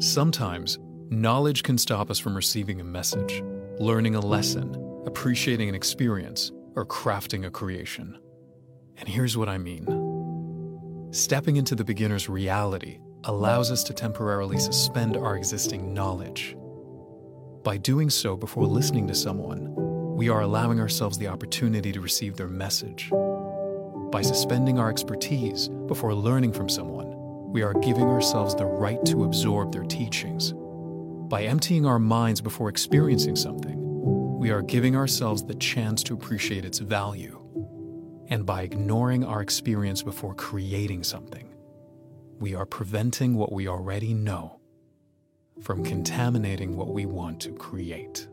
Sometimes, knowledge can stop us from receiving a message, learning a lesson, appreciating an experience, or crafting a creation. And here's what I mean stepping into the beginner's reality allows us to temporarily suspend our existing knowledge. By doing so before listening to someone, we are allowing ourselves the opportunity to receive their message. By suspending our expertise before learning from someone, we are giving ourselves the right to absorb their teachings. By emptying our minds before experiencing something, we are giving ourselves the chance to appreciate its value. And by ignoring our experience before creating something, we are preventing what we already know from contaminating what we want to create.